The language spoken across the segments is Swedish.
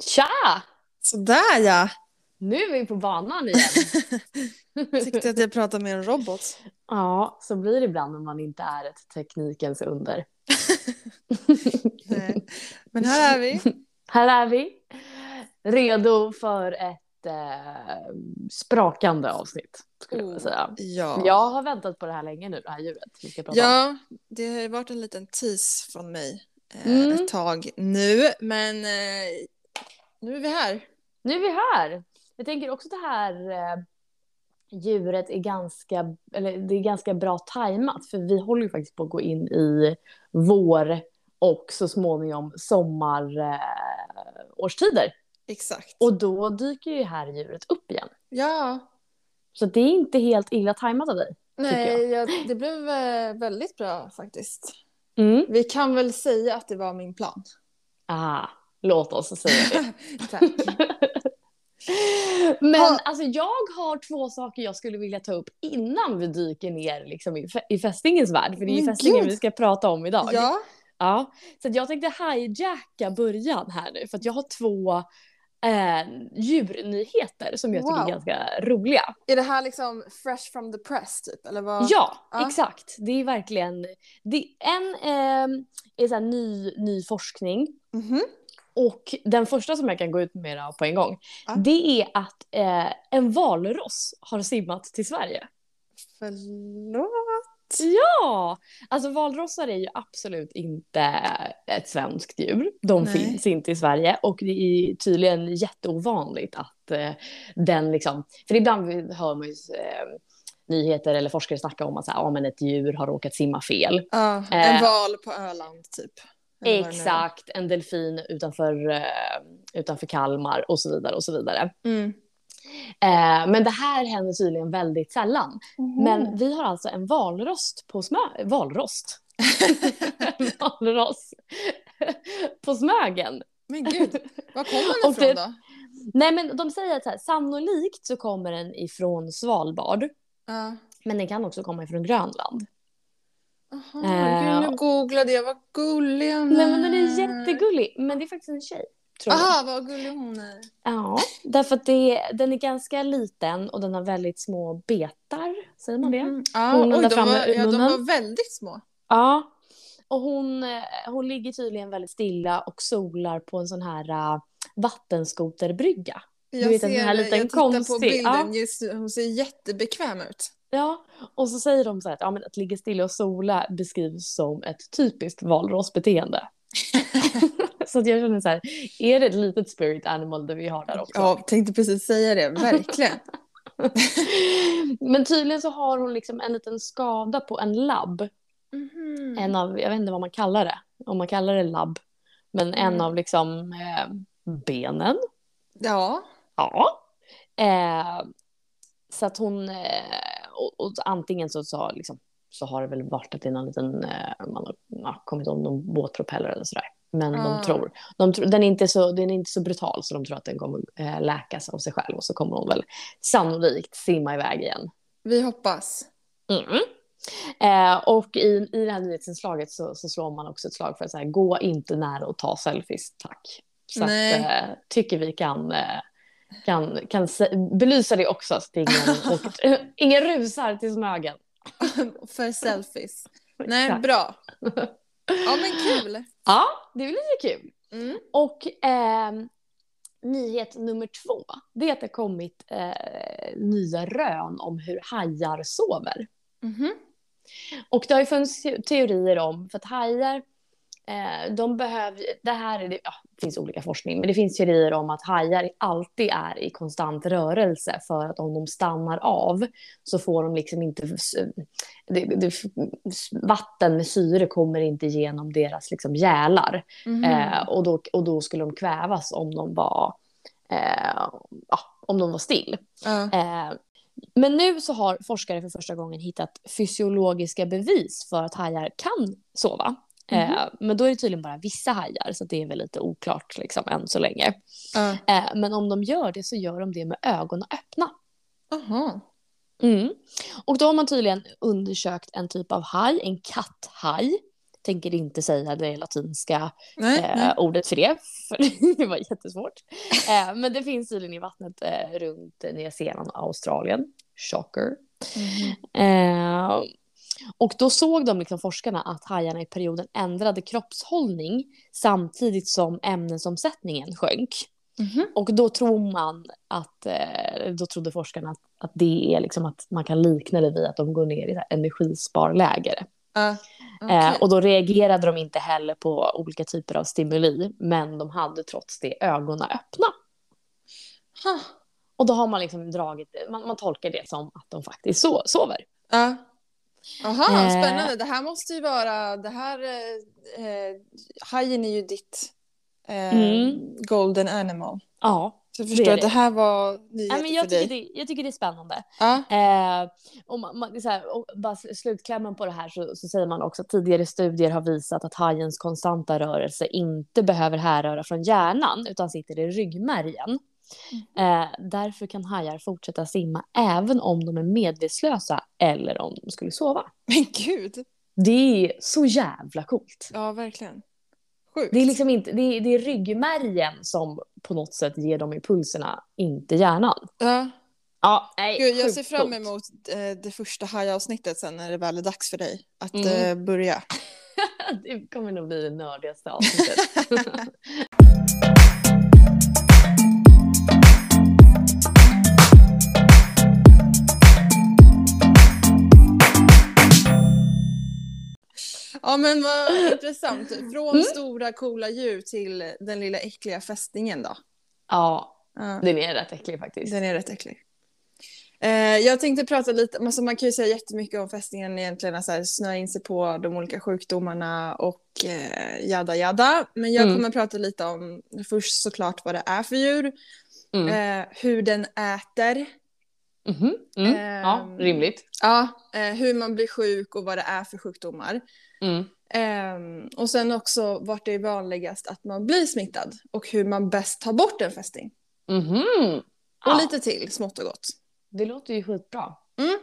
Tja! Sådär ja! Nu är vi på banan igen. Tyckte att jag pratade med en robot. ja, så blir det ibland när man inte är ett teknikens under. Nej. Men här är vi. Här är vi. Redo för ett eh, sprakande avsnitt, skulle jag vilja säga. Ja. Jag har väntat på det här länge nu, det här djuret vi ska prata om. ja, det har ju varit en liten tease från mig eh, Mm. ett tag nu. Men eh, nu är vi här. Nu är vi här. Jag tänker också det här eh, djuret är ganska, eller det är ganska bra tajmat för vi håller ju faktiskt på att gå in i vår och så småningom sommarårstider. Eh. Exakt. och då dyker ju här djuret upp igen. ja, Så det är inte helt illa tajmat av dig. nej, jag, det blev eh, väldigt bra faktiskt. Mm. Vi kan väl säga att det var min plan. Ah, låt oss säga det. Tack. Men Ja. alltså, jag har två saker jag skulle vilja ta upp innan vi dyker ner liksom, i, i fästingens värld. För det är ju fästingen vi ska prata om idag. Ja, Ja, så jag tänkte hijacka början här nu. För att jag har två eh, djurnyheter som jag tycker Wow. är ganska roliga. är det här liksom fresh from the press typ? Eller vad? Ja, Ja. exakt. Det är verkligen... Det, en eh, är så här ny, ny forskning. Mhm. Och den första som jag kan gå ut med på en gång. Ja. Det är att eh, en valross har simmat till Sverige. Förlåt? Ja! Alltså valrossar är ju absolut inte ett svenskt djur. De Nej. finns inte i Sverige och det är tydligen jätteovanligt att eh, den liksom... För ibland hör man ju eh, nyheter eller forskare snacka om att så här, ja, men ett djur har råkat simma fel. Ja, en Eh. val på Öland typ. Exakt, en delfin utanför, eh, utanför Kalmar och så vidare och så vidare. Mm. Eh, men det här händer tydligen väldigt sällan. Mhm. Men vi har alltså en valrost på Smö... Valrost? Valross. på Smögen. Men gud, var kommer den ifrån då? Nej men de säger att så här, sannolikt så kommer den ifrån Svalbard. Ja. Men den kan också komma ifrån Grönland. Jaha, Eh, gud, nu googlade jag. Vad gullig hon Nej men den är jättegullig. Men det är faktiskt en tjej. Tror jag. Aha, vad gullig hon är. Ja, därför att det, den är ganska liten och den har väldigt små betar. Säger man det? Mhm. Ja, Hon oj, de, var, ja, de var väldigt små. Ja. Och hon, eh, hon ligger tydligen väldigt stilla och solar på en sån här uh, vattenskoterbrygga. Jag vet, en sån här liten jag tittar på bilden, ja. just, hon ser jättebekväm ut. Ja, och så säger de så här att, ja, men att ligga stilla och sola beskrivs som ett typiskt valrossbeteende. så att jag känner så här, är det ett litet spirit animal det vi har där också? Ja, tänkte precis säga det, verkligen. Men tydligen så har hon liksom en liten skada på en labb. Mhm. En av, jag vet inte vad man kallar det, om man kallar det labb. Men en Mm. av liksom eh, benen. Ja, Ja. Eh, så att hon, eh, och, och antingen så, så, liksom, så har det väl varit att det är någon liten, eh, man har ja, kommit om någon båtpropeller eller sådär. Men Ah. de tror, de tror den, är inte så, den är inte så brutal så de tror att den kommer eh, läkas av sig själv och så kommer hon väl sannolikt simma iväg igen. vi hoppas. Mm. Eh, och i, i det här nyhetsinslaget så, så slår man också ett slag för att så här, gå inte nära och ta selfies, tack. Så att, eh, tycker vi kan, eh, kan, kan belysa det också så att ingen, ingen rusar till Smögen. För selfies. Nej, bra. Ja, men kul. Ja, det är lite kul. Mm. Och ehm, nyhet nummer två, det är att det kommit eh, nya rön om hur hajar sover. Mhm. Och det har ju funnits te- teorier om, för att hajar, eh, de behöver, det här är det, ja, det finns olika forskning, men det finns teorier om att hajar alltid är i konstant rörelse för att om de stannar av så får de liksom inte, det, det, vatten med syre kommer inte igenom deras liksom gälar. Mhm. Eh, och, då, och då skulle de kvävas om de var, eh, ja, om de var still. Ja. Eh, men nu så har forskare för första gången hittat fysiologiska bevis för att hajar kan sova. Eh, men då är det tydligen bara vissa hajar, så det är väl lite oklart liksom, än så länge. Eh, men om de gör det så gör de det med ögonen öppna. Aha. Mm. Och då har man tydligen undersökt en typ av haj, en katthaj. tänker inte säga det latinska eh, ordet för det, för det var jättesvårt. Eh, men det finns tydligen i vattnet runt Nya Zeeland och Australien. Shocker. Mhm. Och då såg de liksom forskarna att hajarna i perioden ändrade kroppshållning samtidigt som ämnesomsättningen sjönk. Mhm. Och då tror man att, eh, då trodde forskarna att, att det är liksom att man kan likna det vid att de går ner i så här energisparläge. Ja, Eh, okej. och då reagerade de inte heller på olika typer av stimuli, men de hade trots det ögonen öppna. Ha. Och då har man liksom dragit, man, man tolkar det som att de faktiskt so sover. Ja. Aha, Eh. spännande. Det här måste ju vara, det här, eh, eh, hajen är ju ditt eh, Mm. golden animal. Ja, Så jag Det förstår att det det. här var nyheter Nej, men jag, för dig. tycker det, jag tycker det är spännande. Ja. Eh, och man, det så här, och bara sl- slutklämmen på det här så, så säger man också att tidigare studier har visat att hajens konstanta rörelse inte behöver härröra från hjärnan utan sitter i ryggmärgen. Eh, därför kan hajar fortsätta simma även om de är medvetslösa eller om de skulle sova. Men gud. Det är så jävla coolt. Ja, verkligen. Sjukt. Det är liksom inte, det är, det är ryggmärgen som på något sätt ger dem impulserna, inte hjärnan. Ja. Ja, nej, Gud, jag ser fram emot eh, det första hajavsnittet sen när det väl är dags för dig att Mm. eh, börja. Det kommer nog bli det nördigaste avsnittet. Ja men vad intressant. Från Mm. stora coola djur till den lilla äckliga fästingen då. ja, Ja, den är rätt äcklig faktiskt. den är rätt äcklig. Eh, jag tänkte prata lite, alltså man kan ju säga jättemycket om fästingen egentligen, att så här, snöa in sig på de olika sjukdomarna och eh, jada jada. Men jag Mm. kommer prata lite om först såklart vad det är för djur, Mm. eh, hur den äter, Mhm, mm. Ja, Ehm, rimligt. ja, eh, hur man blir sjuk och vad det är för sjukdomar. Mm. Ehm, och sen också vart det är vanligast att man blir smittad och hur man bäst tar bort en fästing. Mhm. Och lite till, smått och gott. Det låter ju skitbra. Mm.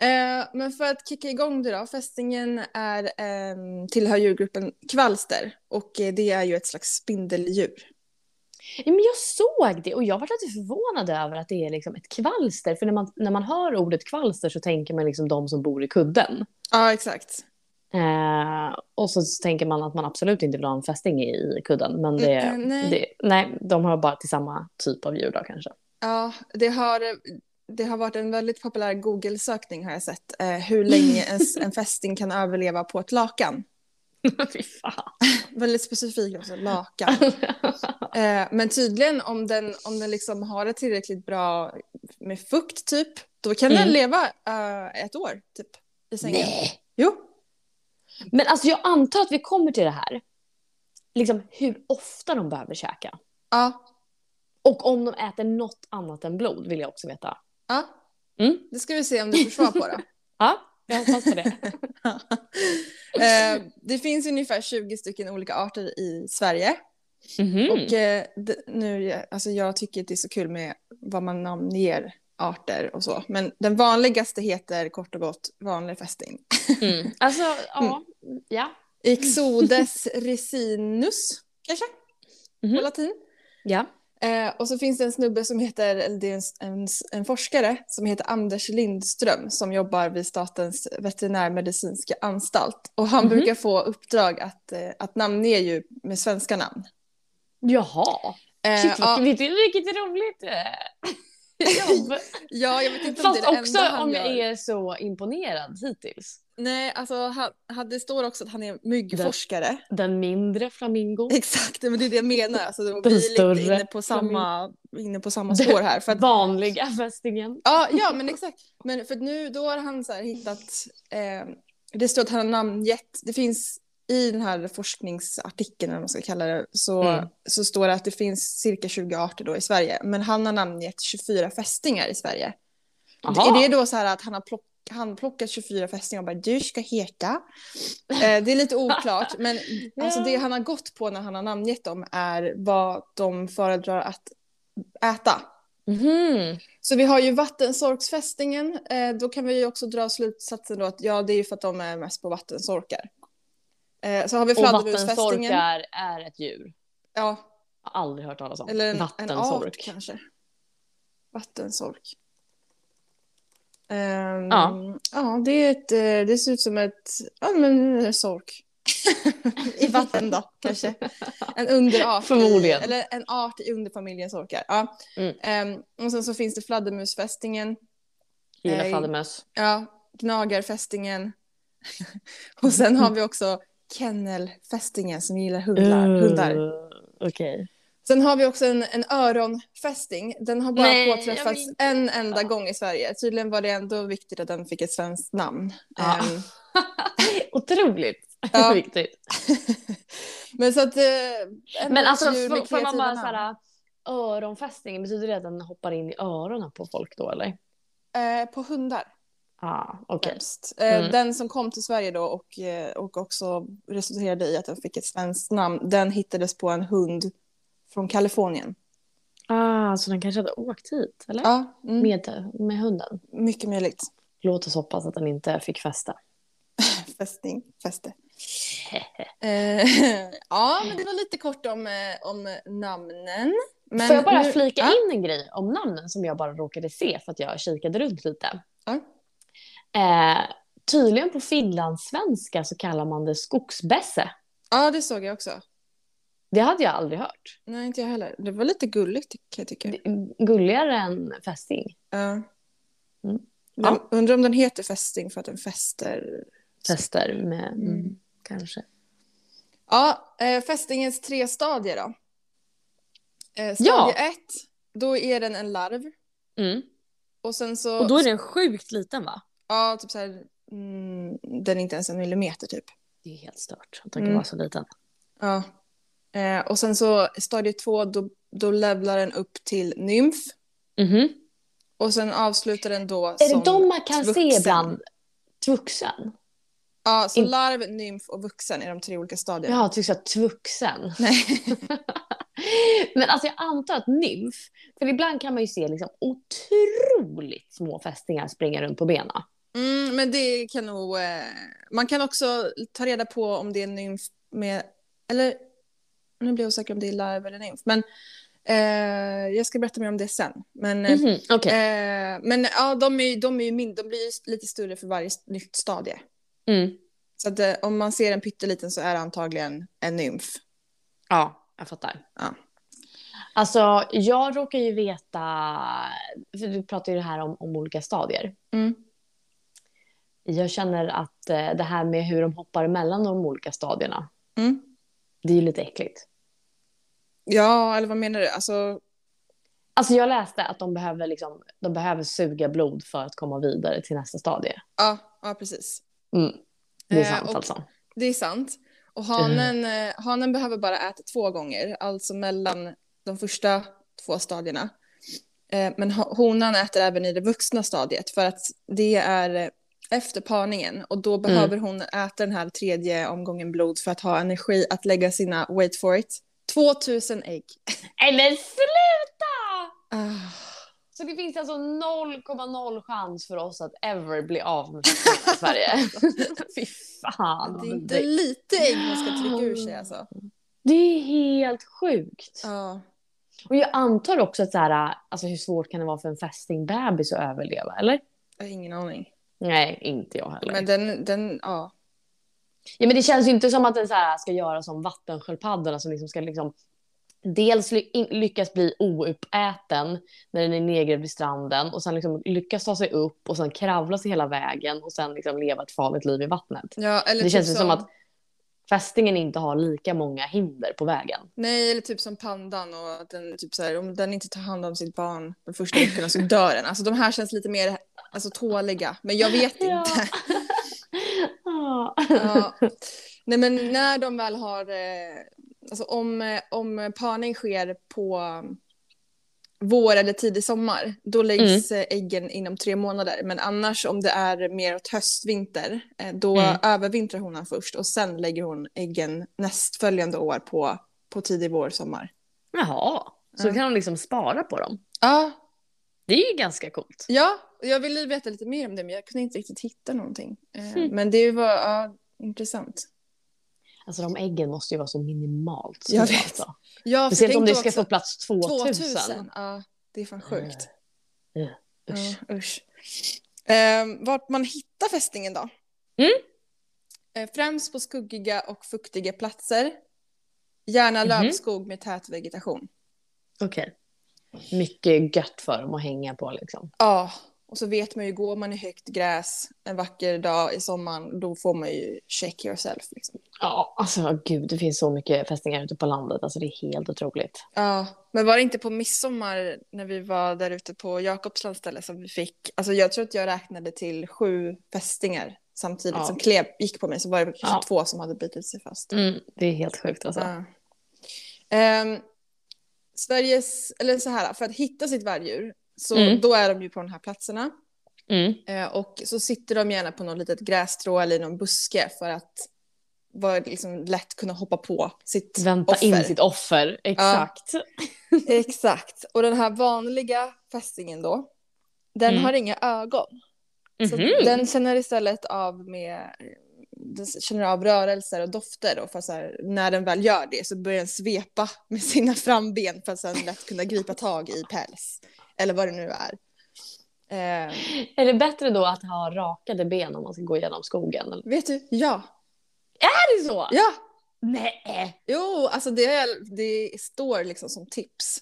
Eh, men för att kicka igång det då, fästingen är, tillhör djurgruppen kvalster och eh, det är ju ett slags spindeldjur. Ja, men jag såg det och jag var lite förvånad över att det är liksom ett kvalster. För när man, när man hör ordet kvalster så tänker man liksom de som bor i kudden. Ja, exakt. Eh, och så tänker man att man absolut inte vill ha en fästing i, kudden. Men det, Mm, nej. det, nej, de hör bara till samma typ av djur då kanske. Ja, det har, det har varit en väldigt populär Google-sökning har jag sett. Eh, hur länge en, en fästing kan överleva på ett lakan. Fy fan. Väldigt specifikt också, lakan. Eh, men tydligen om den, om den liksom har det tillräckligt bra med fukt typ, då kan den Mm. leva eh, ett år typ i sängen. Nej. Jo. Men alltså jag antar att vi kommer till det här. Liksom hur ofta de behöver käka. Ja. Och om de äter något annat än blod vill jag också veta. ja. Mm. Det ska vi se om du får svar på då. Ja, jag hoppas på det. eh, det finns ungefär 20 stycken olika arter i Sverige. Mhm. Och eh, det, nu, alltså jag tycker att det är så kul med vad man namnger arter och så. Men den vanligaste heter kort och gott vanlig fästing. Mm. Alltså, ja. ja. Ixodes ricinus, kanske? Mhm. På latin. ja. Eh, och så finns det en snubbe som heter, eller det är en, en, en forskare som heter Anders Lindström som jobbar vid Statens veterinärmedicinska anstalt. Och han Mhm. brukar få uppdrag att, eh, att namnge djur med svenska namn. Jaha. Eh, Shit, ja, vilket, vilket roligt eh, jobb. ja, jag vet inte om det Fast är det också enda han om gör. jag är så imponerad hittills. Nej, alltså han, han, det står också att han är myggforskare. Den mindre flamingo. Exakt, men det är det jag menar. Alltså, vi Den större lite inne på samma, inne på samma spår här. För att, Vanliga fästingen. ja, ja, men exakt. Men för nu då har han så hittat, eh, det står att han har namngett, det finns i den här forskningsartikeln, eller man ska kalla det, så, Mm. så står det att det finns cirka 20 arter då i Sverige. Men han har namngett 24 fästingar i Sverige. Jaha. Är det då så här att han har plock, han plockat 24 fästingar och bara du ska heta? Eh, det är lite oklart, men alltså det han har gått på när han har namngett dem är vad de föredrar att äta. Mhm. Så vi har ju vattensorksfästingen. Eh, då kan vi ju också dra slutsatsen då att ja, det är ju för att de är mest på vattensorkar. Eh, så har vi Och fladdermusfästingen. vattensorkar är ett djur. Ja, Jag har aldrig hört talas om. eller en, en art Vattensork. kanske. Vattensork. Ehm, Ja. ja, det, är ett, eh, det ser ut som ett ja, men, en sork. I vatten då, kanske. En underart. Förmodligen. I, eller en art i underfamiljen sorkar. Ja. Mm. Ehm, och sen så finns det fladdermusfästingen. Gillar Eh, fladdermöss. Ja, gnagarfästingen. och sen har vi också kennelfästingen som gillar hundar. hundar. Uh, Okej. Sen har vi också en, en öronfästing. Den har bara Nej, påträffats en enda veta. gång i Sverige. Tydligen var det ändå viktigt att den fick ett svenskt namn. Ja. Ehm, Otroligt Ja. viktigt. men så att... Eh, Men alltså får, får man bara namn. såhär öronfästing, betyder det att den hoppar in i öronen på folk då eller? Eh, på hundar Ah, främst. Eh, Mm. Den som kom till Sverige då och, eh, och också resulterade i att den fick ett svenskt namn, den hittades på en hund från Kalifornien. Ah, så den kanske hade åkt hit, eller? Ja, mm, Med, med hunden. mycket möjligt. Låt oss hoppas att den inte fick fästa. Fästing, fäste. Eh, ja, men det var lite kort om, eh, om namnen. Men Får jag bara nu- flika ja, in en grej om namnen som jag bara råkade se för att jag kikade runt lite. Ja. Eh, tydligen på finlandssvenska så kallar man det skogsbässe. Ja, det såg jag också. Det hade jag aldrig hört. Nej, inte jag heller. Det var lite gulligt kan jag tycka. Gulligare än fästing. Ja. Mm. Ja. Undrar om den heter fästing för att den fäster. Fäster med, mm. Mm. kanske. Ja, eh, fästingens tre stadier då. Eh, stadie ett, då är den en larv. Mm. Och sen så... Och då är den sjukt liten va? Ja, typ så här... Mm, den är inte ens en millimeter typ. Det är helt stört att den kan Mm. vara så liten. Ja. Eh, och sen så stadie två, då, då levlar den upp till nymf. Mhm. Och sen avslutar den då Är som det de man kan se vuxen. ibland? Tvuxen? Ja, så In- larv, nymf och vuxen är de tre olika stadierna. Jag har tyckt att tvuxen. Nej. Men alltså jag antar att nymf, för ibland kan man ju se liksom otroligt små fästingar springa runt på benen. Mm, men det kan nog... Eh, man kan också ta reda på om det är nymf med... Eller nu blir jag osäker om det är larv eller nymf. Men eh, jag ska berätta mer om det sen. Men, eh, Mhm, Okej. eh, men ja, de, är, de, är ju min, de blir ju lite större för varje nytt stadie. Mm. Så att, eh, om man ser en pytteliten så är det antagligen en nymf. Ja, jag fattar. Ja. Alltså, jag råkar ju veta, för du pratar ju det här om, om olika stadier. Mm. Jag känner att eh, det här med hur de hoppar mellan de olika stadierna, Mm. det är ju lite äckligt. Ja, eller vad menar du? Alltså, Alltså jag läste att de behöver, liksom, de behöver suga blod för att komma vidare till nästa stadie. ja, ja precis. Mm. Det är Eh, sant och- alltså. Det är sant. Och hanen, eh, hanen behöver bara äta två gånger, alltså mellan de första två stadierna. Eh, men ho- honan äter även i det vuxna stadiet för att det är eh, efter parningen och då behöver hon äta den här tredje omgången blod för att ha energi att lägga sina, wait for it, 2000 ägg. Nej men sluta! Ah. Så det finns alltså 0,0 chans för oss att ever bli av med Sverige. Fy fan. Det är inte lite ägg man ska trycka ur sig alltså. Det är helt sjukt. Ja. Och jag antar också att så här, alltså hur svårt kan det vara för en fästingbebis att överleva, eller? Jag har ingen aning. Nej, inte jag heller. Men den, den, ja. Ja, men det känns ju inte som att den så här ska göra som vattensköldpaddorna som liksom ska liksom dels lyckas bli ouppäten när den är nedgrävd vid stranden och sen liksom lyckas ta sig upp och sen kravla sig hela vägen och sen liksom leva ett farligt liv i vattnet. ja eller Det typ känns ju som att fästingen inte har lika många hinder på vägen. Nej, eller typ som pandan och att den, typ så här, om den inte tar hand om sitt barn de första veckorna så dör den. Alltså de här känns lite mer alltså, tåliga, men jag vet Ja. inte. Ja. Ja. Nej, men när de väl har, eh, alltså om, eh, om parning sker på um, vår eller tidig sommar, då läggs Mm. eh, äggen inom tre månader. Men annars om det är mer åt höst-vinter, då Mm. övervintrar honan först och sen lägger hon äggen nästföljande år på, på tidig vår, sommar. Jaha, så Ja. kan de liksom spara på dem. Ja, Det är ju ganska coolt. Ja, och jag ville veta lite mer om det men jag kunde inte riktigt hitta någonting. Eh, Mm. Men det var ja, intressant. Alltså de äggen måste ju vara så minimalt Jag vet. Alltså. Ja, Speciellt om det ska få plats 2000. 2000. Ja, det är fan sjukt. Eh, Usch. Ja, usch. Ehm, vart man hittar fästingen då? Mm. Eh, främst på skuggiga och fuktiga platser. Gärna Mhm. lövskog med tät vegetation. Okej. Mycket gött för dem att hänga på liksom. Ja, och så vet man ju, går man i högt gräs en vacker dag i sommaren, då får man ju check yourself. Liksom. Ja, alltså gud, det finns så mycket fästingar ute på landet. Alltså det är helt otroligt. Ja, men var det inte på midsommar när vi var där ute på Jakobs landställe som vi fick, alltså jag tror att jag räknade till sju fästingar samtidigt Ja. som klev, gick på mig, så var det Ja. två som hade bitit sig fast. Mm, det är helt sjukt alltså. Ja. Ehm, Sveriges, eller så här, för att hitta sitt värddjur, så Mm. då är de ju på de här platserna. Mm. Eh, och så sitter de gärna på något litet grässtrå eller i någon buske för att vara liksom lätt kunna hoppa på sitt Vänta offer. in sitt offer. Exakt. Exakt. Och den här vanliga fästingen då, den Mm. har inga ögon. Så Mhm. den känner istället av med den känner av rörelser och dofter då, för så här, när den väl gör det så börjar den svepa med sina framben för att sen lätt kunna gripa tag i päls. Eller vad det nu är. Eh, Är det bättre då att ha rakade ben om man ska gå igenom skogen? Eller? vet du? Ja. Är det så? Ja! Nej! Jo, alltså det, det står liksom som tips.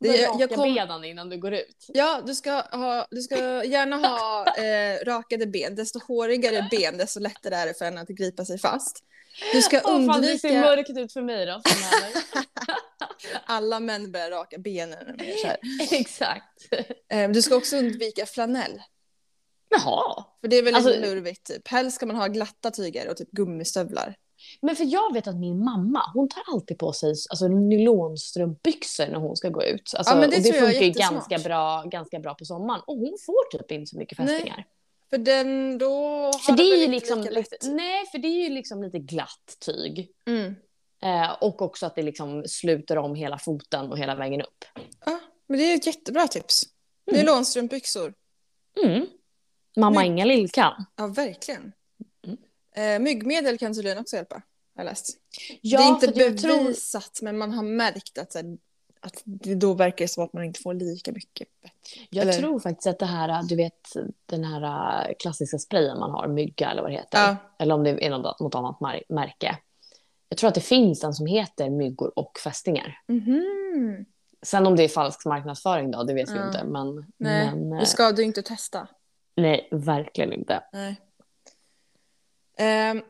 Det, jag, raka jag kom, benen innan du går ut. ja, du ska, ha, du ska gärna ha eh, rakade ben. Desto hårigare ben, desto lättare är det för en att gripa sig fast. Du ska Åh fan, det ser undvika... mörkt ut för mig då. Alla män börjar raka benen. Exakt. Eh, Du ska också undvika flanell. Jaha. För det är väldigt Alltså- lurvigt. Typ. Helst ska man ha glatta tyger och typ gummistövlar. Men för jag vet att min mamma, hon tar alltid på sig alltså, nylonstrumpbyxor när hon ska gå ut. Alltså, Ja, men det det funkar ju ganska bra, ganska bra på sommaren. Och hon får typ inte så mycket Nej, fästingar. För den då har För det den är ju liksom lite, nej, för det är ju liksom lite glatt tyg. Mm. Eh, och också att det liksom sluter om hela foten och hela vägen upp. Ja, men det är ett jättebra tips. Mm. Nylonstrumpbyxor. Mm. Mamma. Inga-Lill kan. Ja, verkligen. Mm. Eh, myggmedel kan tydligen också hjälpa, har jag läst. Ja, det är inte jag tror- bevisat, men man har märkt att, här, att det då verkar det som att man inte får lika mycket. Jag Eller- tror faktiskt att det här, du vet den här äh, klassiska sprayen man har, mygga eller vad det heter. Ja. Eller om det är något, något annat märke. Jag tror att det finns en som heter myggor och fästingar. Mhm. Sen om det är falsk marknadsföring då, det vet vi Ja. inte. Men, Nej, men eh, det ska du inte testa. nej, verkligen inte. Nej. Ehm,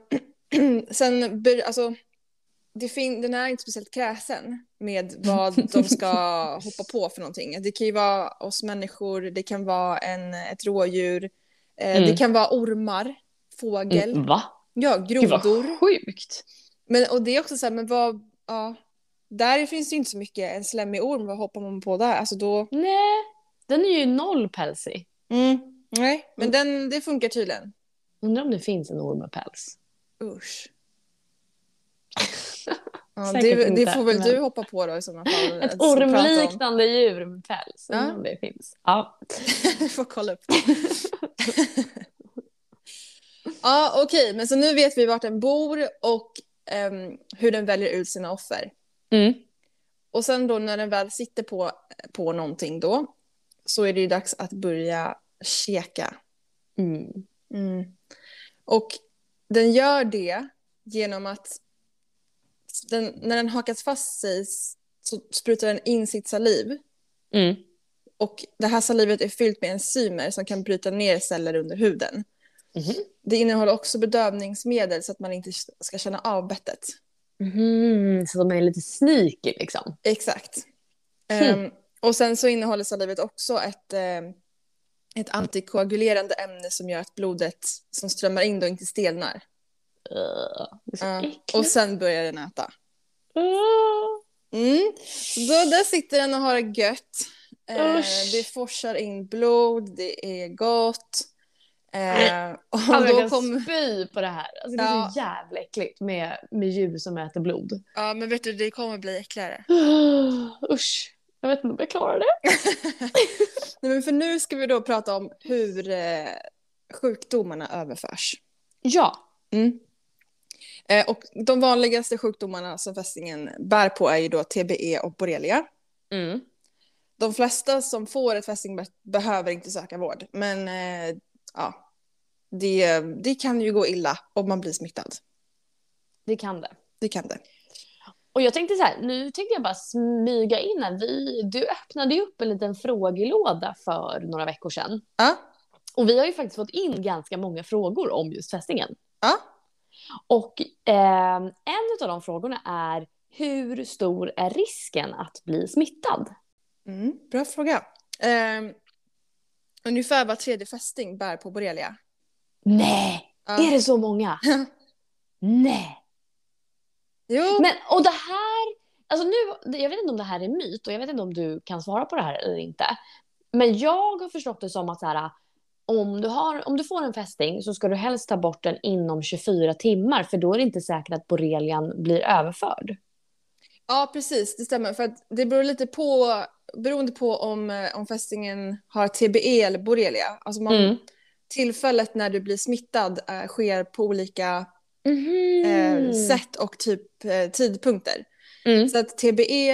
sen, alltså, det fin- den är inte speciellt kräsen med vad de ska hoppa på för någonting. Det kan ju vara oss människor, det kan vara en, ett rådjur, eh, Mm. det kan vara ormar, fågel, Mm, va? ja, Gud vad grodor. sjukt. Men, och det är också så här, men vad, ja, där finns det ju inte så mycket, en slemmig orm, vad hoppar man på där? Alltså då, Nej, den är ju noll pälsig. mm, nej, men Mm. den, det funkar tydligen. Undrar om det finns en orm med päls. Usch. Ja, det, det inte, får väl men- du hoppa på då i sådana fall. Ett pratar om. ormliknande djur med päls. Ja. om det finns. Ja. Du får kolla upp det. ja, okej, men så nu vet vi vart den bor och ehm, hur den väljer ut sina offer. Mm. Och sen då när den väl sitter på, på någonting då så är det ju dags att börja käka. Mm. Mm. Och den gör det genom att den, när den hakas fast sig så sprutar den in sitt saliv. Mm. Och det här salivet är fyllt med enzymer som kan bryta ner celler under huden. Mhm. Det innehåller också bedövningsmedel så att man inte ska känna av bettet. Mhm, Så de är lite sneaky liksom. Exakt. Hmm. Ehm, och sen så innehåller salivet också ett, ehm, ett antikoagulerande ämne som gör att blodet som strömmar in då inte stelnar. Uh, äckligt. Och sen börjar den äta. Uh. Mm. Så då, där sitter den och har det gött. Det forsar in blod, det är gott. Eh, och Alltså, jag då kan kommer... spy på det här. Alltså, det är Ja. så jävla äckligt med, med djur som äter blod. Ja, men vet du, det kommer bli äckligare. Usch. Jag vet inte om jag klarar det. Nej, men för nu ska vi då prata om hur eh, sjukdomarna överförs. Ja. Mm. Eh, och de vanligaste sjukdomarna som fästingen bär på är ju då TBE och borrelia. Mm. De flesta som får ett fästingbett behöver inte söka vård, men eh, ja, det, det kan ju gå illa om man blir smittad. Det kan det. Det kan det. Och jag tänkte så här, nu tänkte jag bara smyga in här. Vi, du öppnade ju upp en liten frågelåda för några veckor sedan. Ja, Och vi har ju faktiskt fått in ganska många frågor om just fästingen. ja. Och eh, en av de frågorna är hur stor är risken att bli smittad? Mm, bra fråga. Eh, ungefär var tredje fästing bär på borrelia. Nej, Ja. är det så många? Nej. Jo, Men och det här, alltså nu, jag vet inte om det här är myt och jag vet inte om du kan svara på det här eller inte. Men jag har förstått det som att så här, om du, har, om du får en fästing så ska du helst ta bort den inom 24 timmar för då är det inte säkert att borrelian blir överförd. ja precis, det stämmer. För det beror lite på, beroende på om, eh, om fästingen har TBE eller borrelia. Alltså man, Mm. Tillfället när du blir smittad eh, sker på olika Mhm. eh, sätt och typ eh, tidpunkter. Mm. Så att TBE,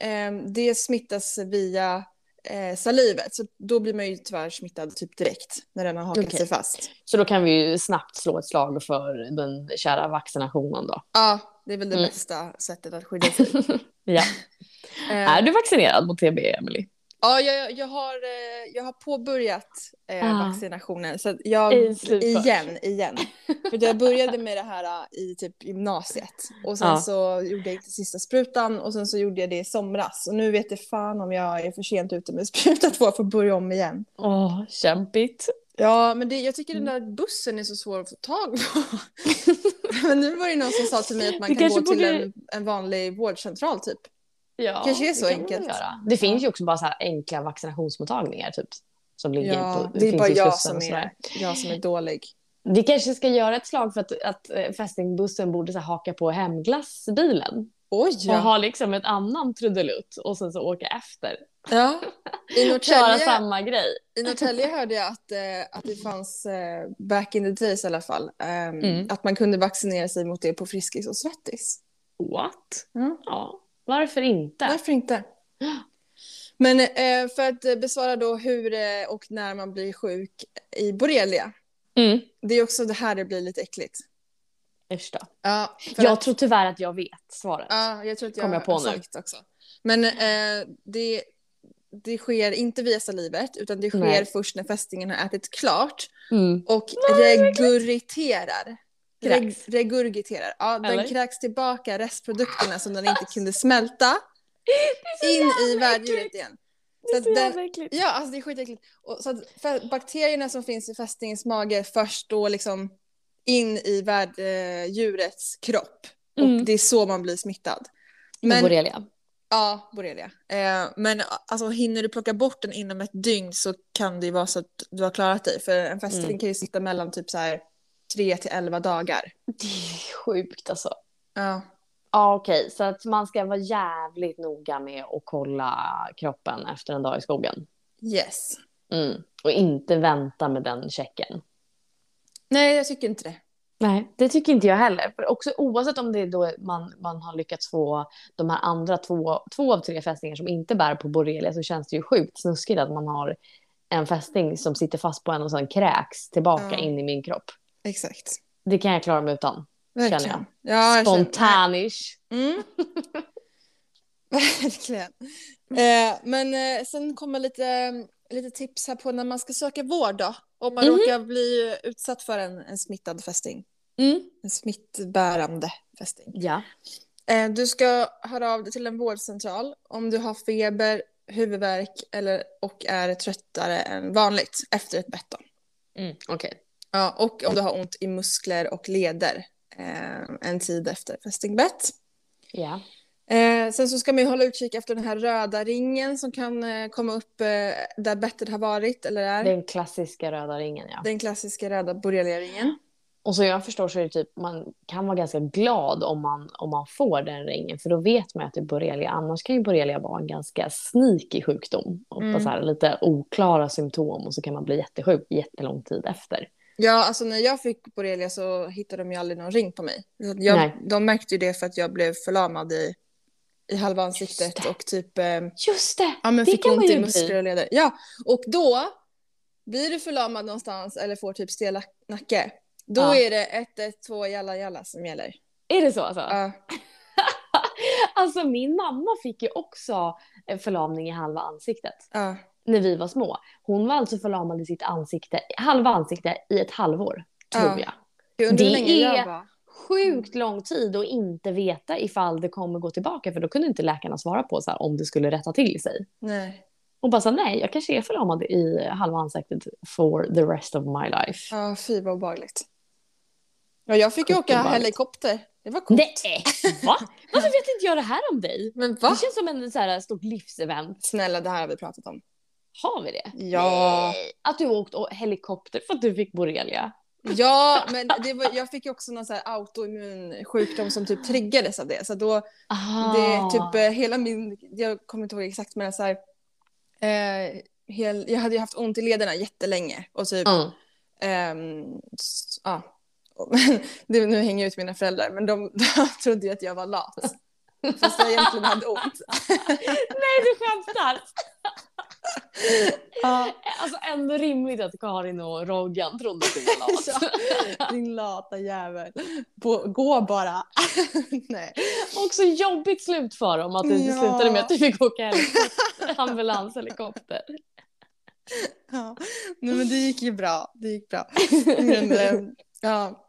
eh, det smittas via eh, salivet. Så då blir man ju tyvärr smittad typ direkt när den har hakat Okej. sig fast. Så då kan vi ju snabbt slå ett slag för den kära vaccinationen då. Ja, det är väl det Mm. bästa sättet att skydda sig. Ja. Eh, Är du vaccinerad mot TB, Emily? Ja, jag, jag, har, eh, jag har påbörjat eh, Ah. vaccinationen. Så jag, igen, igen. För jag började med det här eh, i typ gymnasiet. Och sen Ja. så gjorde jag inte sista sprutan och sen så gjorde jag det i somras. Och nu vet jag fan om jag är för sent ute med spruta två för att börja om igen. Åh, kämpigt. Ja, men det, jag tycker den där bussen är så svår att få tag på. men nu var det någon som sa till mig att man Du kan gå kanske till borde- en, en vanlig vårdcentral typ. Ja, Kanske är så det kan man enkelt. göra. Det finns ju också bara så här enkla vaccinationsmottagningar typ. Som ligger Ja, på, det är finns bara jag som, är, jag som är dålig. Vi kanske ska göra ett slag för att, att eh, fästingbussen borde så här, haka på hemglassbilen. Oj! Och ha liksom ett annan trudelutt och sen så åka efter. Ja. I Köra Norrtälje, samma grej. I Norrtälje hörde jag att, eh, att det fanns, eh, back in the days i alla fall, ehm, Mm. att man kunde vaccinera sig mot det på Friskis och Svettis. What? Mm. Ja, varför inte? Varför inte? Men eh, för att eh, besvara då hur eh, och när man blir sjuk i borrelia. Mm. Det är också det här det blir lite äckligt. Usch då. Ja, Jag att- tror tyvärr att jag vet svaret. Ja, jag tror att jag, Kom jag på har nu. sagt också. Men eh, det, det sker inte via salivet utan det sker Nej. först när fästingen har ätit klart Mm. och regurgiterar. Reg, regurgiterar. Ja, Eller? den kräks tillbaka restprodukterna som den inte kunde smälta in i värddjuret igen. Är att så den-. Ja, alltså det är skitäckligt. Och så att bakterierna som finns i fästingens mage först då liksom in i värddjurets kropp. Och Mm. det är så man blir smittad. Men... Men, Borrelia. ja, borrelia. Eh, men alltså hinner du plocka bort den inom ett dygn så kan det ju vara så att du har klarat dig. För en fästing Mm. kan ju sitta mellan typ så här 3 till 11 dagar. Det är sjukt alltså. Ja. Ja, okej. Så att man ska vara jävligt noga med att kolla kroppen efter en dag i skogen. Yes. Mm. Och inte vänta med den checken. Nej, jag tycker inte det. Nej, det tycker inte jag heller. För också oavsett om det är då man, man har lyckats få de här andra två, två av tre fästingar som inte bär på borrelia så känns det ju sjukt snuskigt att man har en fästing som sitter fast på en och sen kräks tillbaka Ja. in i min kropp. Exakt. Det kan jag klara mig utan. Verkligen. Känner Ja, jag känner- Spontanish. Mm. Verkligen. Eh, men eh, sen kommer lite, lite tips här på när man ska söka vård då. Om man Mhm. råkar bli utsatt för en, en smittad fästing. Mm. En smittbärande fästing. Ja. Eh, du ska höra av dig till en vårdcentral om du har feber, huvudvärk eller, och är tröttare än vanligt efter ett bett. Mm. Okej. Ja, och om du har ont i muskler och leder eh, en tid efter fästingbett. Ja. Eh, sen så ska man ju hålla utkik efter den här röda ringen som kan eh, komma upp eh, där bettet har varit eller är. Den klassiska röda ringen, ja. Den klassiska röda borrelia-ringen. Och så jag förstår så är det typ, man kan vara ganska glad om man, om man får den ringen, för då vet man att det är borrelia. Annars kan ju borrelia vara en ganska sneaky sjukdom. Och Mm. så här, lite oklara symptom och så kan man bli jättesjuk jättelång tid efter. Ja, alltså när jag fick borrelia så hittade de ju aldrig någon ring på mig. Jag, Nej. de märkte ju det för att jag blev förlamad i, i halva ansiktet och typ eh, Just det! ja, men Det fick kan ont i muskler och leder. Ja, och då blir du förlamad någonstans eller får typ stel nack- nacke. Då Ja. är det 112 jalla jalla som gäller. Är det så alltså? Ja. Alltså min mamma fick ju också en förlamning i halva ansiktet ja. När vi var små. Hon var alltså förlamad i sitt ansikte, halva ansikte i ett halvår, tror Ja. jag. Det är- jag. Sjukt lång tid att inte veta ifall det kommer gå tillbaka för då kunde inte läkarna svara på så här, om det skulle rätta till sig. Nej. Och bara här, nej, jag kanske är förlamad i halva ansiktet for the rest of my life. Ja, fy vad obehagligt. Ja, jag fick ju åka helikopter. Det var coolt. Nej! Va? Varför vet inte jag det här om dig? Men va? Det känns som en så här, stort livsevent. Snälla, det här har vi pratat om. Har vi det? Ja. Nej. Att du åkt helikopter för att du fick borrelia. Ja, men det var, jag fick ju också någon så här autoimmun sjukdom som typ triggades av det. Så då, Ah. det typ eh, hela min, jag kommer inte ihåg exakt men så här, eh, hel, jag hade ju haft ont i lederna jättelänge och typ, Mm. ehm, ja. Det, nu hänger jag ut mina föräldrar men de, de trodde ju att jag var lat. Fast jag egentligen hade ont. Nej, du skämtar! Ja, Alltså ändå rimligt att Karin och Roggan trodde att du var lat. din lata jävel. På, gå bara. Nej. Också jobbigt slut för dem att det Ja. slutade med att du fick åka helikopter, ambulanshelikopter. Ja. Nej, men det gick ju bra. Det gick bra. Men, eh, ja.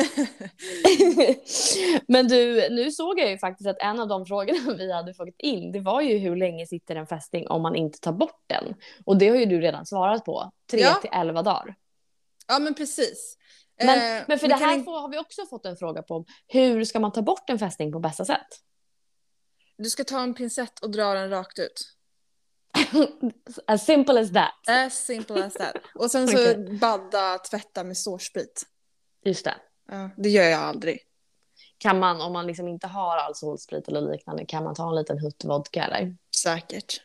Men du, nu såg jag ju faktiskt att en av de frågorna vi hade fått in, det var ju hur länge sitter en fästing om man inte tar bort den? Och det har ju du redan svarat på, 3 Ja. till 11 dagar. ja, men precis. Men, Eh, men för vi det här får, har vi också fått en fråga på, hur ska man ta bort en fästing på bästa sätt? Du ska ta en pincett och dra den rakt ut. As simple as that. As simple as that. Och sen så Okej. badda, tvätta med sårsprit. Just det. Ja, det gör jag aldrig. Kan man, om man liksom inte har alkoholsprit eller liknande, kan man ta en liten hutt vodka eller? Säkert.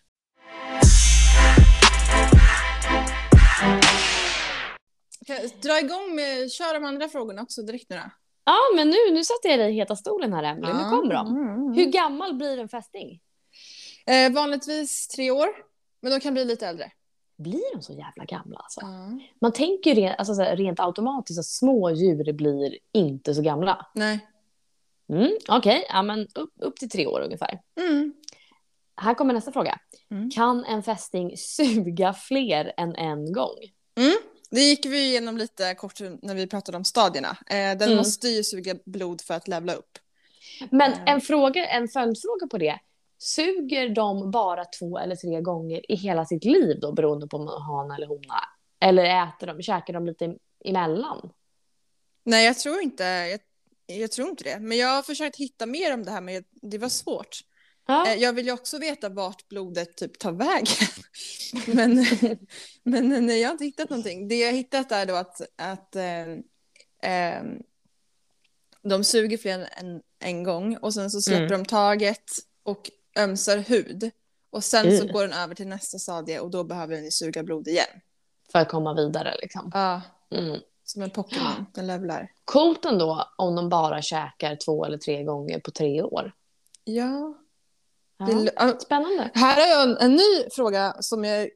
Dra igång med, kör de andra frågorna också direkt nu då. Ja, men nu, nu satte jag dig i heta stolen här Emelie, nu kommer de. Mm. Hur gammal blir en fästing? Eh, vanligtvis tre år, men de kan bli lite äldre. Blir de så jävla gamla alltså? Ja. Man tänker ju rent, alltså, här, rent automatiskt att små djur blir inte så gamla. Nej. Mm, Okej, ja, men upp, upp till tre år ungefär. Mm. Här kommer nästa fråga. Mm. Kan en fästing suga fler än en gång? Det gick vi igenom lite kort när vi pratade om stadierna. Eh, den Mm. måste ju suga blod för att levla upp. Men Mm. en, fråga, en följdfråga på det. Suger de bara två eller tre gånger i hela sitt liv då beroende på om man har hana eller hona? Eller äter de, käkar de lite emellan? Nej, jag tror inte, jag, jag tror inte det. Men jag har försökt hitta mer om det här, men det var svårt. Ja. Eh, Jag vill ju också veta vart blodet typ tar vägen. men, men nej, jag har inte hittat någonting. Det jag har hittat är då att, att ehm, ehm, de suger fler än en gång och sen så släpper Mm. de taget och ömsar hud. Och sen så Mm. går den över till nästa stadie och då behöver den suga blod igen. För att komma vidare liksom. Ja, Mm. som en Pokémon. Den levlar. Coolt ändå om de bara käkar två eller tre gånger på tre år. Ja. Ja, Spännande. Här har jag en, en ny fråga som jag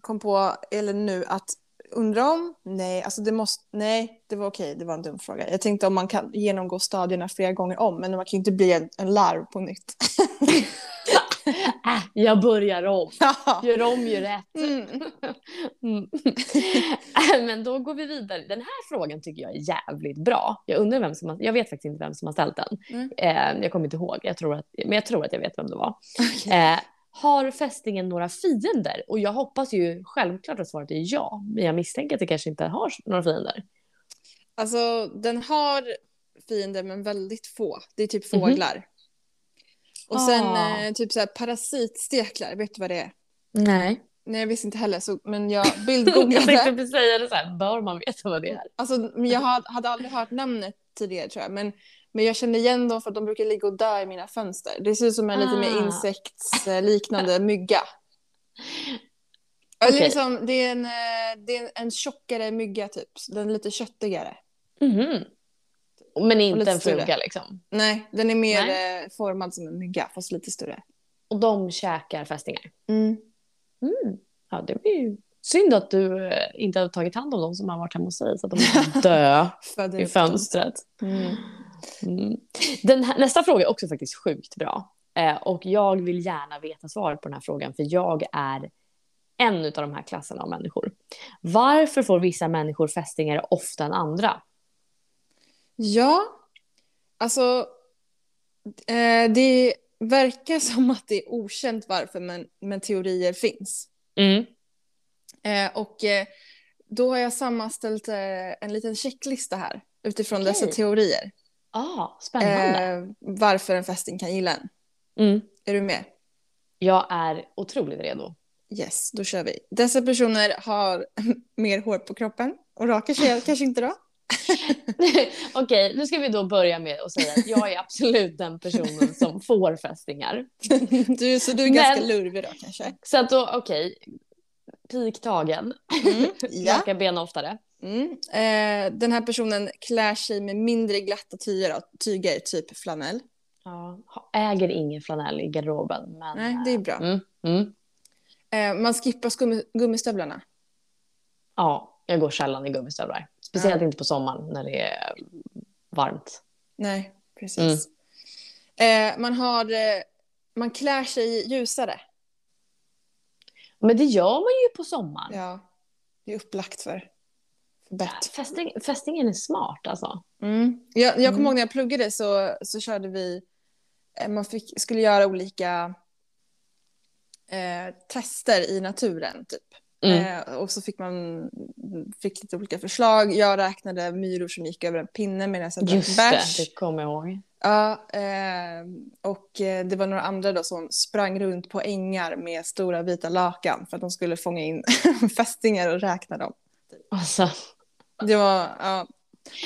kom på, eller nu, att undra om, nej, alltså det måste, nej, det var okej, det var en dum fråga. Jag tänkte om man kan genomgå stadierna flera gånger om, men man kan ju inte bli en, en larv på nytt. Äh, jag börjar om. Gör om, gör rätt. Mm. Mm. Men då går vi vidare. Den här frågan tycker jag är jävligt bra. Jag undrar vem som har, jag vet faktiskt inte vem som har ställt den. Mm. Eh, jag kommer inte ihåg, jag tror att, men jag tror att jag vet vem det var. Eh, har fästingen några fiender? Och jag hoppas ju självklart att svaret är ja, men jag misstänker att det kanske inte har några fiender. Alltså, den har fiender, men väldigt få. Det är typ Mhm. fåglar. Och sen Ah. eh, typ så här parasitsteklar, vet du vad det är? Nej. Nej, jag visste inte heller, så, men jag Jag tänkte bildgooglade. precis säga det så här, bör man veta vad det är? Alltså, jag hade, hade aldrig hört namnet tidigare tror jag. Men, men jag kände igen dem för att de brukar ligga och dö i mina fönster. Det ser ut som en lite mer Ah. insektsliknande mygga. Okej. liksom, det är, en, eh, det är en tjockare mygga typ. Den är lite köttigare. Mhm. Men inte en fluga liksom. Nej, den är mer Nej. eh, formad som en mygga fast lite större. Och de käkar fästingar. Mm. Mm. Ja, det blir ju synd att du eh, inte har tagit hand om dem som har varit hemma hos dig så att de kan dö i fönstret. Mm. Mm. Den här, nästa fråga är också faktiskt sjukt bra. Eh, och jag vill gärna veta svaret på den här frågan för jag är en av de här klasserna av människor. Varför får vissa människor fästingar ofta än andra? Ja, alltså eh, det verkar som att det är okänt varför men, men teorier finns. Mm. Eh, och eh, då har jag sammanställt eh, en liten checklista här utifrån Okej. dessa teorier. Ah, spännande. Eh, varför en fästing kan gilla en. Mm. Är du med? Jag är otroligt redo. Yes, då kör vi. Dessa personer har mer hår på kroppen och rakar sig kanske inte då. Okej, nu ska vi då börja med att säga att jag är absolut den personen som får fästingar. Du, så du är Men- ganska lurvig då kanske? Så att då, okej, pik tagen. Mm, ja. Raka ben oftare. Mm. Eh, den här personen klär sig med mindre glatta tyger, tyger typ flanell. Ja, äger ingen flanell i garderoben. Men, Nej, det är bra. Mm, mm. Eh, man skippar gummistövlarna. Ja, jag går sällan i gummistövlar. Speciellt inte på sommaren när det är varmt. Nej, precis. Eh, man, har, eh, man klär sig ljusare. Men det gör man ju på sommaren. Ja, det är upplagt för bett. Fästing, fästingen är smart alltså. Mm. Jag, jag kommer Mm. ihåg när jag pluggade så, så körde vi, eh, man fick, skulle göra olika eh, tester i naturen typ. Mm. Eh, och så fick man fick lite olika förslag. Jag räknade myror som gick över en pinne medan jag drack Just det, bärs. det kommer jag ihåg. Ja, eh, och eh, det var några andra då som sprang runt på ängar med stora vita lakan för att de skulle fånga in fästingar och räkna dem. Alltså, Det var, ja,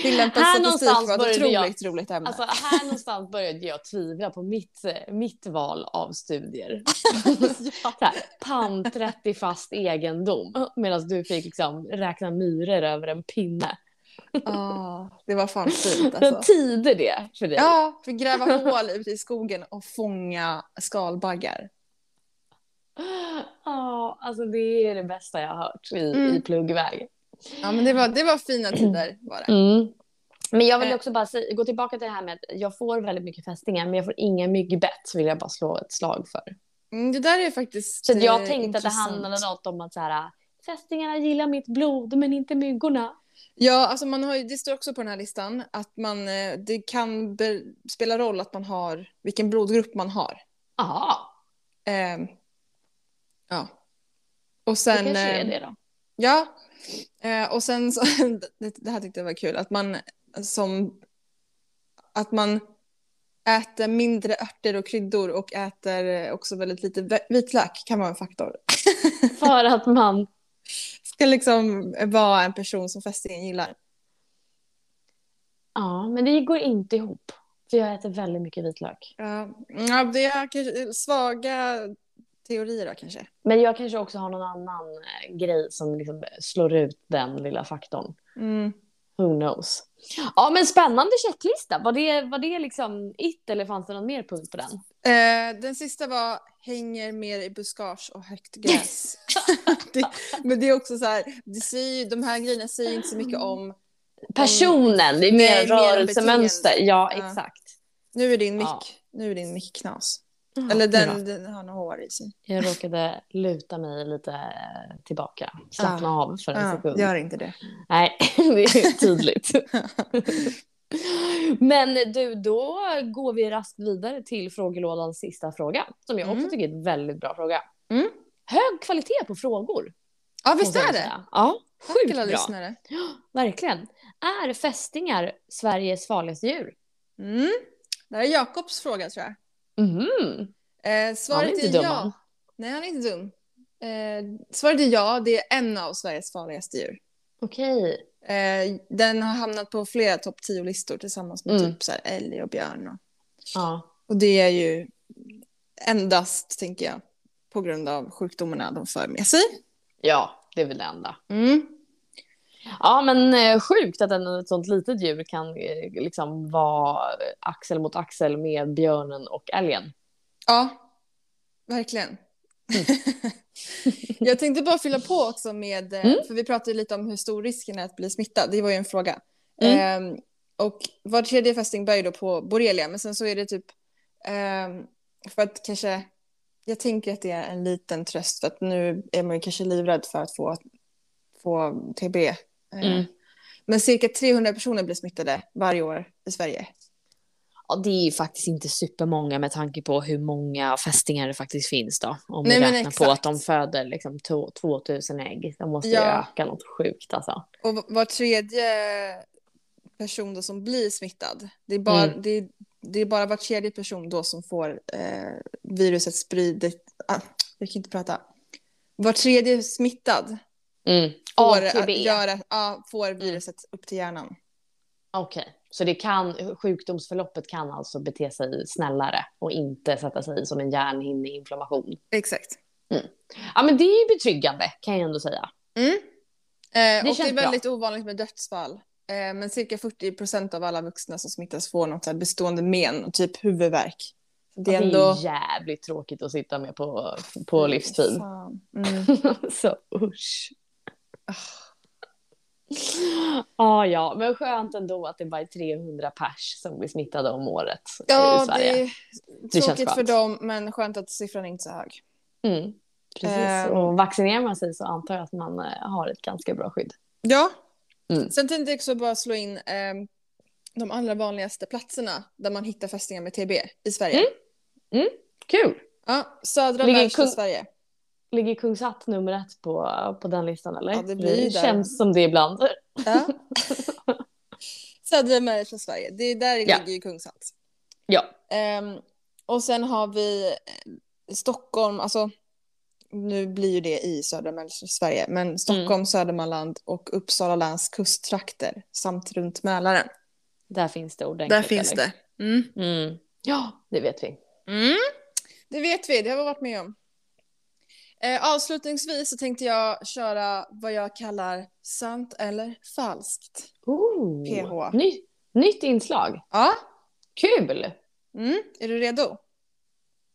tillämpad Här någonstans var började jag- roligt ämne. alltså, här någonstans började jag tvivla på mitt, eh, mitt val av studier. Så här, panträtt i fast egendom. Medan du fick liksom räkna myror över en pinne. Ah, det var fan fint alltså. Tider det för dig? Ja, för gräva hål ute i skogen och fånga skalbaggar. Ja, alltså det är det bästa jag har hört i, Mm. i pluggväg. Ja, men det var, det var fina tider var det. Mm. Men jag vill Eh. också bara säga, gå tillbaka till det här med att jag får väldigt mycket fästingar men jag får inga myggbett vill jag bara slå ett slag för. Mm, det där är faktiskt Så jag eh, tänkte att det intressant. handlade något om att så här, fästingarna gillar mitt blod men inte myggorna. Ja, alltså man har, det står också på den här listan att man, eh, det kan be, spela roll att man har, vilken blodgrupp man har. Aha, Eh, ja. Och det sen... kanske är det då. Ja, eh, och sen så, det, det här tyckte jag var kul, att man som, att man äter mindre örter och kryddor och äter också väldigt lite vitlök kan vara en faktor. För att man, Ska liksom vara en person som fästingen gillar. ja men det går inte ihop. För jag äter väldigt mycket vitlök. Ja, ja det är kanske svaga teorier då kanske. Men jag kanske också har någon annan eh, grej som liksom slår ut den lilla faktorn. Mm. Who knows? Ja, men spännande checklista. Var det, var det liksom it eller fanns det någon mer punkt på den? Eh, den sista var hänger mer i buskage och högt gräs. det, men det är också så här, det säger, de här grejerna säger inte så mycket om Personen, det är mer rörelsemönster. Ja. exakt. Nu är din mick, Ja. nu är din mick knas. Eller den, den har några hår i sig. Jag råkade luta mig lite eh, tillbaka. Slappna av för en Ja, sekund. gör inte det. Nej, det är tydligt. Men du, då går vi raskt vidare till frågelådans sista fråga. Som jag också Mm. tycker är en väldigt bra fråga. Mm. Hög kvalitet på frågor. Ja, visst är det. Ja, sjukt bra. lyssnare. Verkligen. Är fästingar Sveriges farligaste djur? Mm. Det här är Jakobs fråga tror jag. Mhm. Eh, svaret inte är, dum, ja. han. Nej, han är inte dum. Eh, svaret är ja, det är en av Sveriges farligaste djur. Okej. Eh, den har hamnat på flera topp 10-listor tillsammans med Mm. typ så här älg och björn. Och, Ja. och det är ju endast, tänker jag, på grund av sjukdomarna de för med sig. Ja, det är väl det enda. Mm. Ja, men eh, sjukt att en, ett sånt litet djur kan eh, liksom vara axel mot axel med björnen och älgen. Ja, verkligen. jag tänkte bara fylla på också med, eh, Mm. för vi pratade lite om hur stor risken är att bli smittad, det var ju en fråga. Mm. Ehm, och var tredje fästing bär ju då på borrelia, men sen så är det typ, ehm, för att kanske, jag tänker att det är en liten tröst, för att nu är man ju kanske livrädd för att få, få TB. Ehm, Mm. Men cirka 300 personer blir smittade varje år i Sverige. Ja, det är ju faktiskt inte supermånga med tanke på hur många fästingar det faktiskt finns då. Om Nej, vi räknar på att de föder liksom to- 2000 ägg. De måste Ja. öka något sjukt alltså. Och var tredje person då som blir smittad, det är bara, Mm. det är, det är bara var tredje person då som får eh, viruset spridigt. Ah, jag kan inte prata. Var tredje smittad Mm. Får, att göra, ja, får viruset upp till hjärnan. Okej, så det kan, sjukdomsförloppet kan alltså bete sig snällare och inte sätta sig som en hjärnhinneinflammation. Exakt. Ja, men det är ju betryggande kan jag ändå säga. Mm. Eh, och det är bra. väldigt ovanligt med dödsfall. Eh, men cirka 40 procent av alla vuxna som smittas får något bestående men, typ huvudvärk. Det är Det är ändå... jävligt tråkigt att sitta med på, på livstid. Mm. så usch. Ah, ja, men skönt ändå att det bara är 300 pers som blir smittade om året i Ja, Sverige. det är känns tråkigt för dem, men skönt att siffran är inte är så hög. Mm, precis. Ehm. Och vaccinerar man sig så antar jag att man eh, har ett ganska bra skydd. Ja. Mm. Sen tänkte jag också bara slå in ehm, de allra vanligaste platserna där man hittar fästingar med TB i Sverige. Mm. Kul! Ja, södra Ligger mellersta Kung- Sverige. Ligger Kungshatt nummer ett på, på den listan eller? Ja, det blir där. känns som det ibland. Ja. södra mellersta Sverige, det är där det Ja. ligger ju Kungshatt. Ja. Ehm, och sen har vi eh, Stockholm, alltså nu blir ju det i södra mellersta Sverige, men Stockholm, Mm. Södermanland och Uppsala läns kusttrakter samt runt Mälaren. Där finns det ordentligt. Där finns eller? det. Mm. Mm. Ja, det vet vi. Mm. Det vet vi, det har vi varit med om. Eh, avslutningsvis så tänkte jag köra vad jag kallar sant eller falskt. Ooh, PH. Ny, nytt inslag. Ja, Kul! mm. är du redo?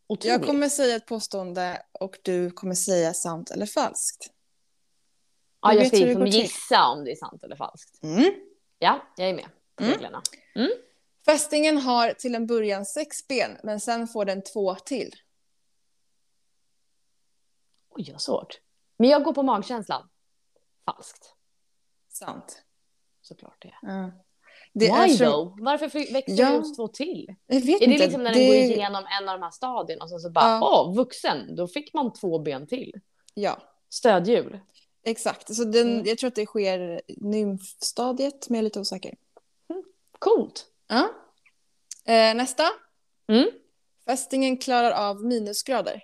Otroligt. Jag kommer säga ett påstående och du kommer säga sant eller falskt. ja, jag ska liksom gissa om det är sant eller falskt. Mm. Ja, jag är med på Mm. reglerna. Fästingen har till en början sex ben, men sen får den två till. Oj, vad svårt. Men jag går på magkänslan. Falskt. Sant. Såklart det. Ja. Det Why är som- though? Varför växer Ja. det just två till? Jag vet Är det inte. liksom när den går igenom en av de här stadierna och sen så bara, åh, vuxen, då fick man två ben till. Ja, Stödhjul. exakt. Så den, Mm. Jag tror att det sker nymfstadiet, men jag är lite osäker. Coolt. Ja. Eh, nästa. Mm. Fästingen klarar av minusgrader.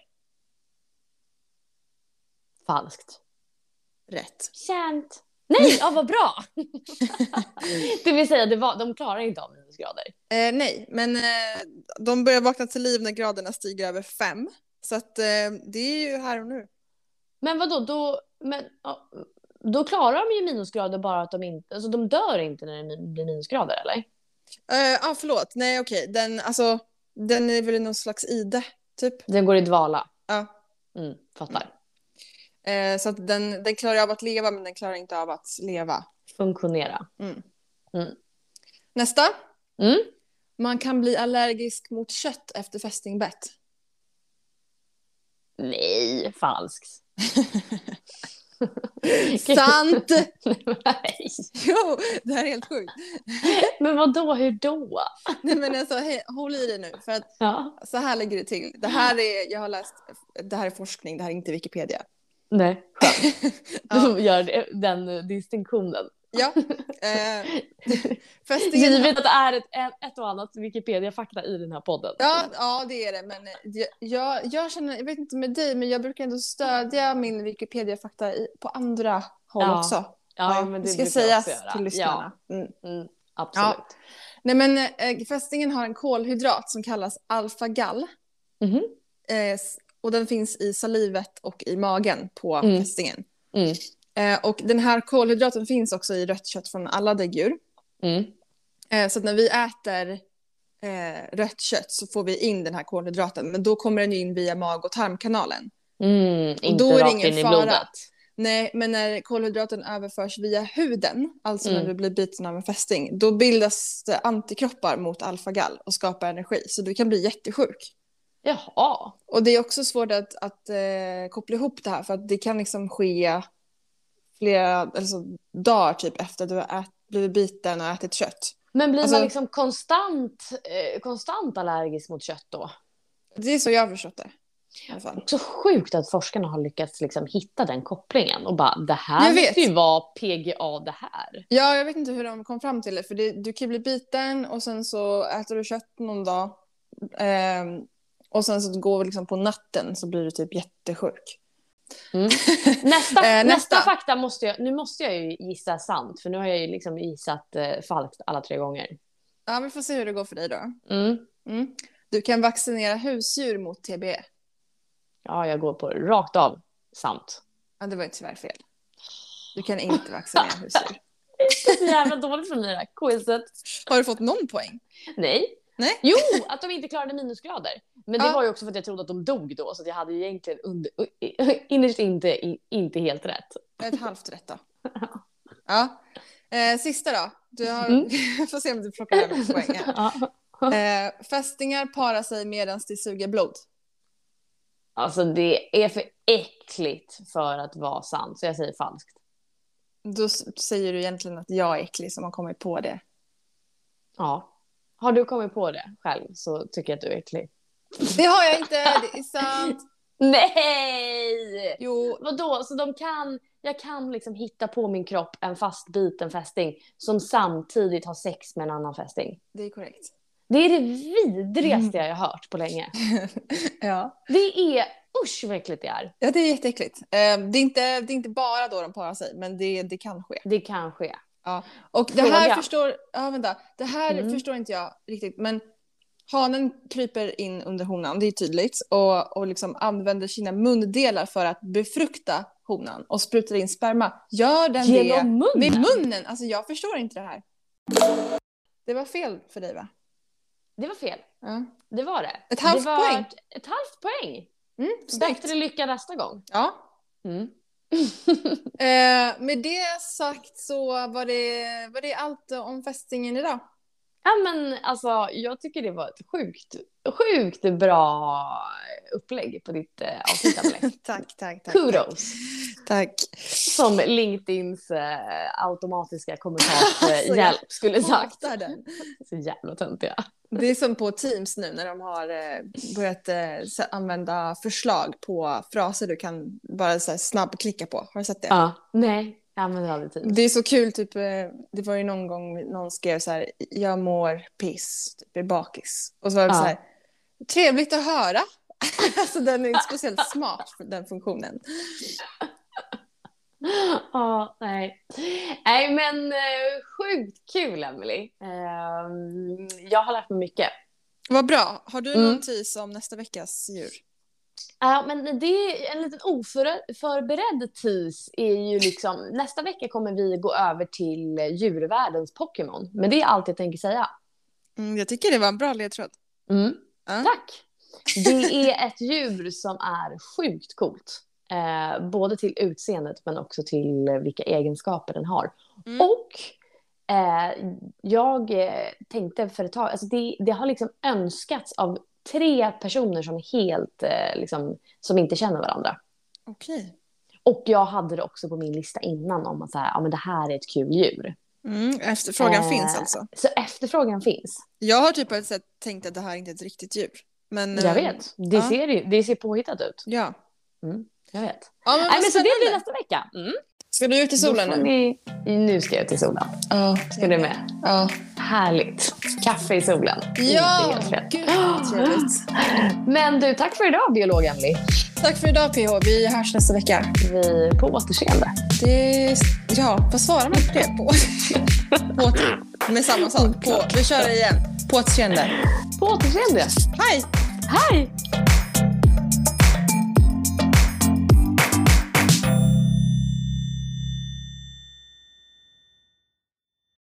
Falskt. Rätt. Känt. Nej, ja, vad bra! det vill säga, det var, de klarar inte av minusgrader. Eh, nej, men eh, de börjar vakna till liv när graderna stiger över fem. Så att eh, det är ju här och nu. Men vadå, då, men, då klarar de ju minusgrader bara att de inte, alltså de dör inte när det blir minusgrader eller? Ja, ah, förlåt. Nej, okej. Den, alltså, den är väl i någon slags ide, typ. Den går i dvala. Ja. Mm, fattar. Eh, så att den, den klarar av att leva, men den klarar inte av att leva. Funktionera. Mm. Mm. Nästa. Mm. Man kan bli allergisk mot kött efter fästingbett. Nej, falskt. Sant! Nej. jo, det här är helt sjukt. Men vad då? hur då? Nej, men alltså, hej, håll i dig nu, för att Ja. så här ligger det till. Det här är, jag har läst, det här är forskning, det här är inte Wikipedia. Nej, skönt. Ja. Du gör den distinktionen. Ja. Eh. Givet att det är ett, ett och annat Wikipedia-fakta i den här podden. Ja, ja, det är det. Men jag, jag, jag känner, jag vet inte med dig, men jag brukar ändå stödja min Wikipedia-fakta på andra håll Ja, också. ja men det ska sägas till lyssnarna. Mm. Ja, mm, absolut. Nej, men äh, fästingen har en kolhydrat som kallas alfagall. Eh, s- och den finns i salivet och i magen på Mm. fästingen. Mm. Eh, och den här kolhydraten finns också i rött kött från alla däggdjur. Mm. Eh, så när vi äter eh, rött kött så får vi in den här kolhydraten. Men då kommer den in via mag och tarmkanalen. Mm, inte då är det ingen fara. Nej, men när kolhydraten överförs via huden, alltså när Mm. du blir biten av en fästing, då bildas det antikroppar mot alfagall och skapar energi. Så du kan bli jättesjuk. Jaha. Och det är också svårt att, att eh, koppla ihop det här för att det kan liksom ske flera alltså, dagar typ efter att du har ät, blivit biten och ätit kött. Men blir Alltså- man liksom konstant, eh, konstant allergisk mot kött då? Det är så jag har förstått det. Så sjukt att forskarna har lyckats liksom hitta den kopplingen och bara det här måste ju vara PGA det här. Ja, jag vet inte hur de kom fram till det. För det, du kan ju bli biten och sen så äter du kött någon dag. Ehm, och sen så går liksom på natten så blir du typ jättesjuk. Nästa, Eh, nästa. nästa. fakta måste jag, nu måste jag ju gissa sant för nu har jag ju liksom gissat eh, falskt alla tre gånger. Ja, vi får se hur det går för dig då. Mm. Mm. Du kan vaccinera husdjur mot TBE. Ja, jag går på rakt av sant. Ja, det var ju tyvärr fel. Du kan inte vaccinera husdjur. Det är så jävla dåligt för mig det här quizet. Har du fått någon poäng? Nej. Nej. Jo, att de inte klarade minusgrader. Men det Ja. var ju också för att jag trodde att de dog då, så jag hade ju egentligen under, innerst inte, inte helt rätt. Ett halvt rätt då. Ja. Eh, sista då. Du har... Mm. får se om du plockar hem poäng här. Ja. Eh, fästingar parar sig medan de suger blod. Alltså det är för äckligt för att vara sant, så jag säger falskt. Då säger du egentligen att jag är äcklig som har kommit på det. Ja. Har du kommit på det själv så tycker jag att du är äcklig. Det har jag inte, det är sant. Nej! Jo, Vadå, så de kan, jag kan liksom hitta på min kropp en fastbiten fästing som samtidigt har sex med en annan fästing. det är korrekt. Det är det vidrigaste jag har hört på länge. ja. Det är, usch vad äckligt det är. ja, det är jätteäckligt. Eh, det, är inte, det är inte bara då de parar sig, men det, det kan ske. Det kan ske. Och det här Fråga. förstår, ja vänta, det här Mm. förstår inte jag riktigt, men hanen kryper in under honan, det är tydligt, och, och liksom använder sina mundelar för att befrukta honan och sprutar in sperma. Gör den det Genom munnen? med munnen? Alltså jag förstår inte det här. Det var fel för dig va? Det var fel. Ja. Det var det. Ett halvt det poäng. Ett halvt poäng. Mm. Bättre lycka nästa gång. Ja. Mm. Eh, med det sagt så var det, var det allt om fästingen idag. Ja men alltså jag tycker det var ett sjukt, sjukt bra upplägg på ditt eh, avsnitt tack, tack, tack. Kudos! Tack. Som LinkedIns eh, automatiska Alltså, kommentarshjälp skulle sagt. Den. Så jävla töntiga. Det är som på Teams nu när de har eh, börjat eh, använda förslag på fraser du kan bara så här, snabbklicka på. Har du sett det? Ja. Nej, jag använder aldrig tid. Det är så kul, typ, eh, det var ju någon gång någon skrev så här, jag mår piss, typ är bakis. Och så var det Ja. så här, trevligt att höra. alltså den är inte speciellt smart, för den funktionen. Ja, nej. Nej, men eh, sjukt kul, Emily. jag har lärt mig mycket. Vad bra. Har du Mm. någon tis om nästa veckas djur? Ja, men det är en liten oförberedd tease är ju liksom, nästa vecka kommer vi gå över till djurvärldens Pokémon. Men det är allt jag tänker säga. Mm, jag tycker det var en bra ledtråd. Mm. Ja. Tack! Det är ett djur som är sjukt coolt. Eh, både till utseendet men också till vilka egenskaper den har. Mm. Och eh, jag eh, tänkte för ett tag, alltså det, det har liksom önskats av tre personer som är helt, eh, liksom, som inte känner varandra. Okej. Och jag hade det också på min lista innan om att så här, ja, men det här är ett kul djur. Mm, efterfrågan Eh, finns alltså. Så efterfrågan finns. Jag har typ på ett sätt tänkt att det här inte är ett riktigt djur. Men, Jag eh, vet. Det, ja. ser, det ser påhittat ut. Ja. Jag vet. ja men Nej, men så det blir nästa vecka. Mm. Ska du ut i solen nu? Ni... Nu ska jag ut i solen. Ja. Ska du med? Ja. Härligt. Kaffe i solen. Ja, gud vad trevligt. Men du, tack för idag biolog Emily. Tack för idag PH. Vi hörs nästa vecka. Vi på återseende. Det... Ja, vad svarar man på det? På... på. Med samma sak. På... Vi kör igen. På återseende. På återseende. Hej! Hej!